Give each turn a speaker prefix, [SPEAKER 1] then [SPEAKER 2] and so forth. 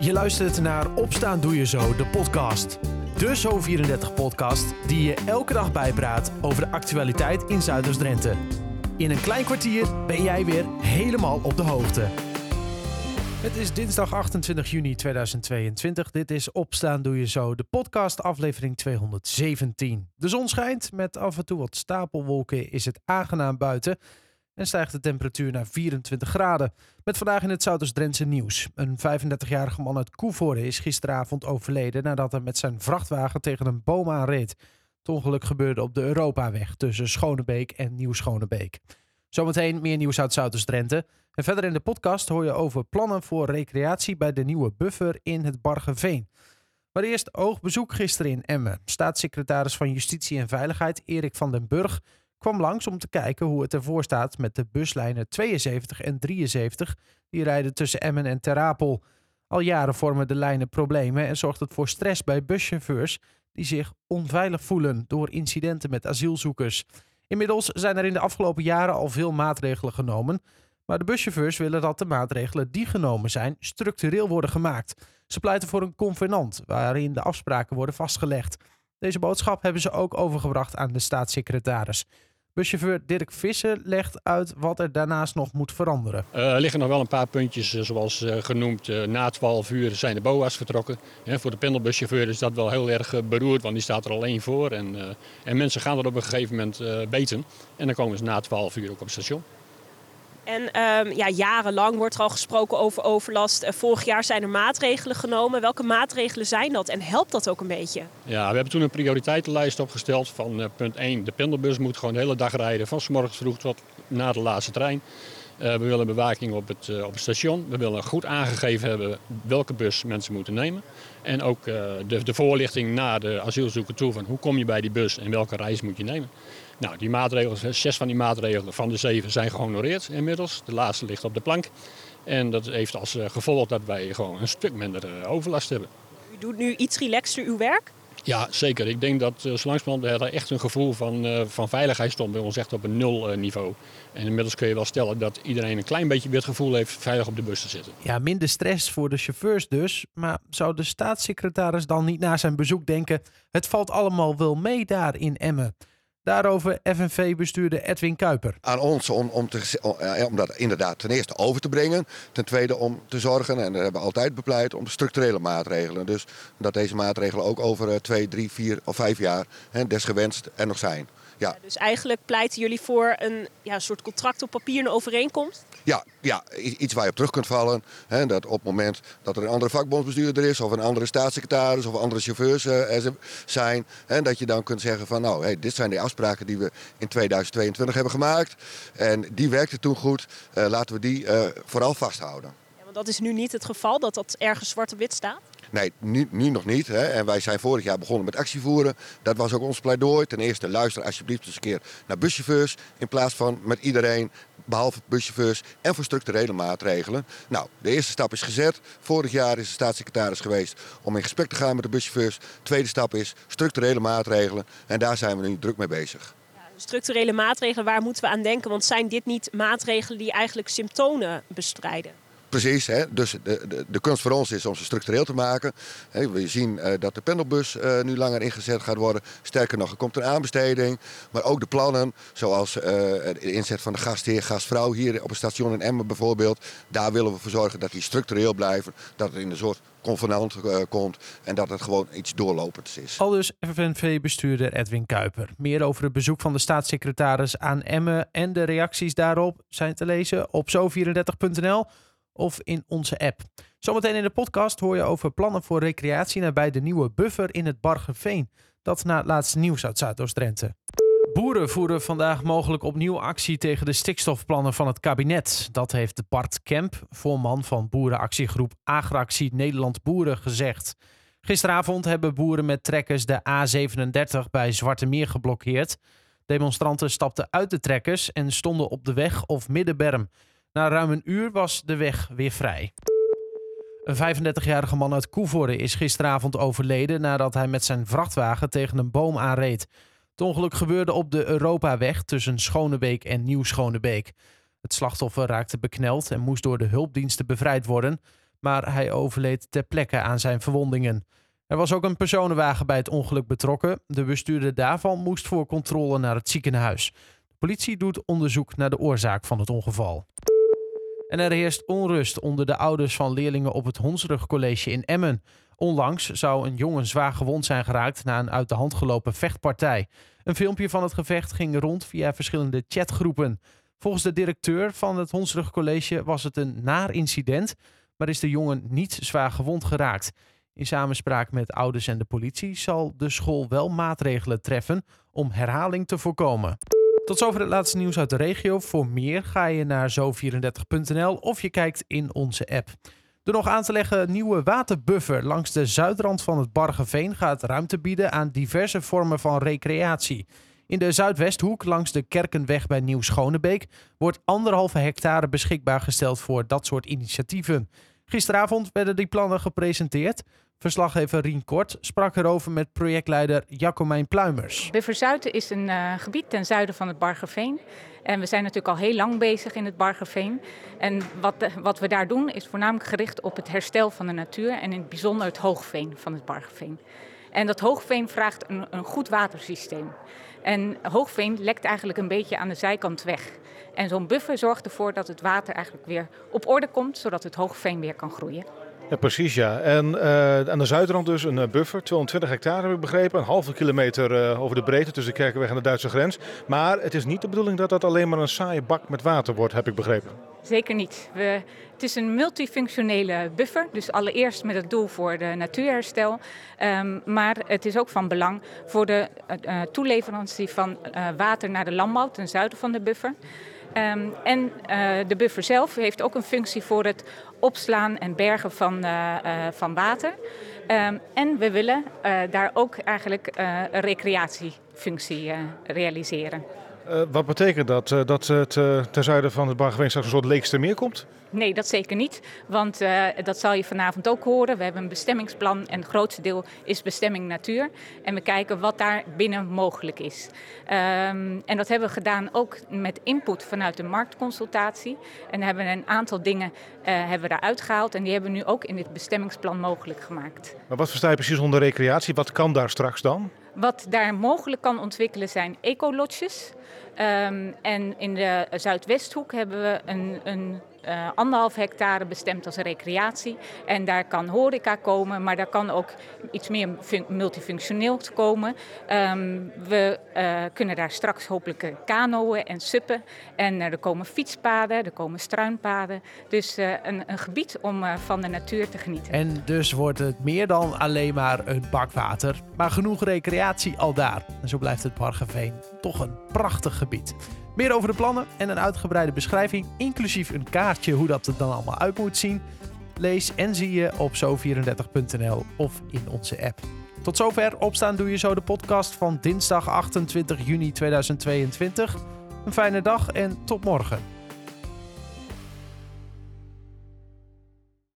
[SPEAKER 1] Je luistert naar Opstaan Doe Je Zo, de podcast. De Zo34-podcast die je elke dag bijpraat over de actualiteit in Zuiders-Drenthe. In een klein kwartier ben jij weer helemaal op de hoogte. Het is dinsdag 28 juni 2022. Dit is Opstaan Doe Je Zo, de podcast aflevering 217. De zon schijnt, met af en toe wat stapelwolken is het aangenaam buiten en stijgt de temperatuur naar 24 graden. Met vandaag in het Zuiders-Drentse nieuws. Een 35-jarige man uit Koevoorde is gisteravond overleden nadat hij met zijn vrachtwagen tegen een boom aanreed. Het ongeluk gebeurde op de Europaweg tussen Schonebeek en Nieuw-Schonebeek. Zometeen meer nieuws uit Zuiders-Drenthe. En verder in de podcast hoor je over plannen voor recreatie bij de nieuwe buffer in het Bargeveen. Maar eerst oogbezoek gisteren in Emmen. Staatssecretaris van Justitie en Veiligheid Erik van den Burg kwam langs om te kijken hoe het ervoor staat met de buslijnen 72 en 73. Die rijden tussen Emmen en Terapel. Al jaren vormen de lijnen problemen en zorgt het voor stress bij buschauffeurs die zich onveilig voelen door incidenten met asielzoekers. Inmiddels zijn er in de afgelopen jaren al veel maatregelen genomen. Maar de buschauffeurs willen dat de maatregelen die genomen zijn structureel worden gemaakt. Ze pleiten voor een convenant waarin de afspraken worden vastgelegd. Deze boodschap hebben ze ook overgebracht aan de staatssecretaris. Buschauffeur Dirk Visser legt uit wat er daarnaast nog moet veranderen.
[SPEAKER 2] Uh, er liggen nog wel een paar puntjes, eh, zoals uh, genoemd. Na 12 uur zijn de BOA's vertrokken. voor de pendelbuschauffeur is dat wel heel erg beroerd, want die staat er alleen voor. En, en mensen gaan er op een gegeven moment beten. En dan komen ze na 12 uur ook op het station.
[SPEAKER 3] En um, ja, jarenlang wordt er al gesproken over overlast. Uh, vorig jaar zijn er maatregelen genomen. Welke maatregelen zijn dat en helpt dat ook een beetje?
[SPEAKER 2] Ja, we hebben toen een prioriteitenlijst opgesteld van uh, punt 1. De pendelbus moet gewoon de hele dag rijden, van s vroeg tot na de laatste trein. Uh, we willen bewaking op het, op het station. We willen goed aangegeven hebben welke bus mensen moeten nemen. En ook de, de voorlichting naar de asielzoeker toe van hoe kom je bij die bus en welke reis moet je nemen. Nou, die maatregelen, zes van die maatregelen van de zeven zijn gehonoreerd inmiddels. De laatste ligt op de plank. En dat heeft als eh, gevolg dat wij gewoon een stuk minder eh, overlast hebben.
[SPEAKER 3] U doet nu iets relaxter uw werk?
[SPEAKER 2] Ja, zeker. Ik denk dat uh, echt een gevoel van, uh, van veiligheid stond bij ons echt op een nul niveau. En inmiddels kun je wel stellen dat iedereen een klein beetje weer het gevoel heeft veilig op de bus te zitten.
[SPEAKER 1] Ja, minder stress voor de chauffeurs dus. Maar zou de staatssecretaris dan niet na zijn bezoek denken... het valt allemaal wel mee daar in Emmen? Daarover FNV-bestuurder Edwin Kuiper.
[SPEAKER 4] Aan ons om, om, te, om dat inderdaad ten eerste over te brengen. Ten tweede om te zorgen, en dat hebben we altijd bepleit, om structurele maatregelen. Dus dat deze maatregelen ook over eh, twee, drie, vier of vijf jaar hè, desgewenst er nog zijn.
[SPEAKER 3] Ja. dus eigenlijk pleiten jullie voor een ja, soort contract op papier, een overeenkomst?
[SPEAKER 4] Ja, ja, iets waar je op terug kunt vallen. Hè, dat op het moment dat er een andere vakbondsbestuurder is, of een andere staatssecretaris, of andere chauffeurs uh, zijn, hè, dat je dan kunt zeggen van nou, hey, dit zijn de afspraken die we in 2022 hebben gemaakt. En die werkte toen goed. Uh, laten we die uh, vooral vasthouden.
[SPEAKER 3] Ja, want dat is nu niet het geval, dat dat ergens zwart op wit staat?
[SPEAKER 4] Nee, nu, nu nog niet. Hè. En wij zijn vorig jaar begonnen met actievoeren. Dat was ook ons pleidooi. Ten eerste, luister alsjeblieft eens een keer naar buschauffeurs. In plaats van met iedereen, behalve buschauffeurs. En voor structurele maatregelen. Nou, de eerste stap is gezet. Vorig jaar is de staatssecretaris geweest om in gesprek te gaan met de buschauffeurs. Tweede stap is structurele maatregelen. En daar zijn we nu druk mee bezig
[SPEAKER 3] structurele maatregelen, waar moeten we aan denken? Want zijn dit niet maatregelen die eigenlijk symptomen bestrijden?
[SPEAKER 4] Precies, hè? dus de, de, de, kunst voor ons is om ze structureel te maken. We zien uh, dat de pendelbus uh, nu langer ingezet gaat worden. Sterker nog, er komt een aanbesteding. Maar ook de plannen, zoals uh, de inzet van de gastheer, gastvrouw hier op het station in Emmen bijvoorbeeld. Daar willen we voor zorgen dat die structureel blijven. Dat het in een soort convenant komt en dat het gewoon iets doorlopends is.
[SPEAKER 1] Al dus FNV-bestuurder Edwin Kuiper. Meer over het bezoek van de staatssecretaris aan Emmen en de reacties daarop zijn te lezen op zo34.nl of in onze app. Zometeen in de podcast hoor je over plannen voor recreatie nabij de nieuwe buffer in het Bargeveen. Dat na het laatste nieuws uit Zuidoost-Drenthe. Boeren voeren vandaag mogelijk opnieuw actie tegen de stikstofplannen van het kabinet. Dat heeft Bart Kemp, voorman van boerenactiegroep Agractie Nederland Boeren, gezegd. Gisteravond hebben boeren met trekkers de A37 bij Zwarte Meer geblokkeerd. Demonstranten stapten uit de trekkers en stonden op de weg of middenberm. Na ruim een uur was de weg weer vrij. Een 35-jarige man uit Koevoorde is gisteravond overleden nadat hij met zijn vrachtwagen tegen een boom aanreed. Het ongeluk gebeurde op de Europaweg tussen Schonebeek en Nieuw-Schonebeek. Het slachtoffer raakte bekneld en moest door de hulpdiensten bevrijd worden. maar hij overleed ter plekke aan zijn verwondingen. Er was ook een personenwagen bij het ongeluk betrokken. De bestuurder daarvan moest voor controle naar het ziekenhuis. De politie doet onderzoek naar de oorzaak van het ongeval. En er heerst onrust onder de ouders van leerlingen op het Honsrug College in Emmen. Onlangs zou een jongen zwaar gewond zijn geraakt na een uit de hand gelopen vechtpartij. Een filmpje van het gevecht ging rond via verschillende chatgroepen. Volgens de directeur van het Honsrug College was het een naar incident, maar is de jongen niet zwaar gewond geraakt. In samenspraak met ouders en de politie zal de school wel maatregelen treffen om herhaling te voorkomen. Tot zover het laatste nieuws uit de regio. Voor meer ga je naar zo34.nl of je kijkt in onze app. De nog aan te leggen nieuwe waterbuffer langs de zuidrand van het Bargeveen gaat ruimte bieden aan diverse vormen van recreatie. In de Zuidwesthoek langs de Kerkenweg bij Nieuw-Schonebeek wordt anderhalve hectare beschikbaar gesteld voor dat soort initiatieven. Gisteravond werden die plannen gepresenteerd. Verslaggever Rien Kort sprak erover met projectleider Jacomijn Pluimers.
[SPEAKER 5] Buffer Zuiden is een uh, gebied ten zuiden van het Bargeveen. En we zijn natuurlijk al heel lang bezig in het Bargeveen. En wat, wat we daar doen is voornamelijk gericht op het herstel van de natuur en in het bijzonder het hoogveen van het Bargeveen. En dat hoogveen vraagt een, een goed watersysteem. En hoogveen lekt eigenlijk een beetje aan de zijkant weg. En zo'n buffer zorgt ervoor dat het water eigenlijk weer op orde komt, zodat het hoogveen weer kan groeien.
[SPEAKER 6] Ja, precies ja. En uh, aan de zuidrand dus een uh, buffer, 220 hectare heb ik begrepen. Een halve kilometer uh, over de breedte tussen Kerkenweg en de Duitse grens. Maar het is niet de bedoeling dat dat alleen maar een saaie bak met water wordt, heb ik begrepen.
[SPEAKER 5] Zeker niet. We, het is een multifunctionele buffer. Dus allereerst met het doel voor de natuurherstel. Um, maar het is ook van belang voor de toeleverantie van water naar de landbouw ten zuiden van de buffer. Um, en uh, de buffer zelf heeft ook een functie voor het opslaan en bergen van, uh, uh, van water. Um, en we willen daar ook eigenlijk een recreatiefunctie realiseren.
[SPEAKER 6] Wat betekent dat? dat het ten zuiden van het Bargeveen straks een soort Leekstermeer komt?
[SPEAKER 5] Nee, dat zeker niet. Want dat zal je vanavond ook horen. We hebben een bestemmingsplan en het grootste deel is bestemming natuur. En we kijken wat daar binnen mogelijk is. Um, en dat hebben we gedaan ook met input vanuit de marktconsultatie. En hebben een aantal dingen hebben we daaruit gehaald. En die hebben we nu ook in dit bestemmingsplan mogelijk gemaakt.
[SPEAKER 6] Maar wat versta je precies onder recreatie? Wat kan daar straks dan?
[SPEAKER 5] Wat daar mogelijk kan ontwikkelen zijn ecolotjes. Um, en in de Zuidwesthoek hebben we een, een uh, anderhalf hectare bestemd als recreatie. En daar kan horeca komen, maar daar kan ook iets meer multifunctioneel komen. Um, we uh, kunnen daar straks hopelijk kanoën en suppen. En uh, er komen fietspaden, er komen struinpaden. Dus een, een, gebied om van de natuur te genieten.
[SPEAKER 1] En dus wordt het meer dan alleen maar een bakwater, maar genoeg recreatie al daar. En zo blijft het Bargeveen toch een prachtig gebied. Meer over de plannen en een uitgebreide beschrijving, inclusief een kaartje hoe dat er dan allemaal uit moet zien, lees en zie je op zo34.nl of in onze app. Tot zover Opstaan Doe Je Zo, de podcast van dinsdag 28 juni 2022. Een fijne dag en tot morgen.